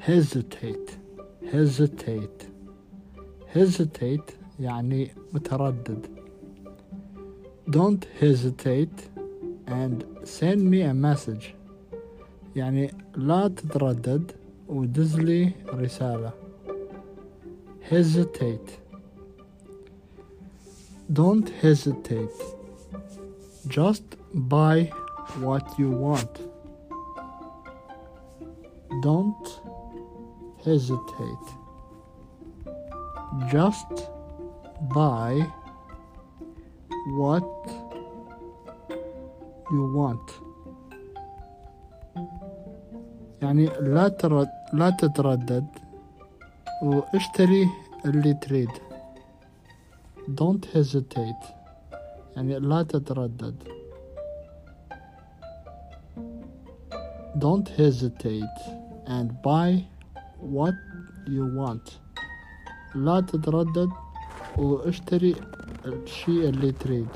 hesitate hesitate hesitate يعني متردد don't hesitate and send me a message يعني لا تتردد ودز لي رسالة hesitate don't hesitate just buy what you want don't hesitate just buy what you want يعني لا ترد لا تتردد واشتري اللي تريد don't hesitate يعني لا تتردد don't hesitate and buy what you want. لا تتردد واشتري الشيء اللي تريد.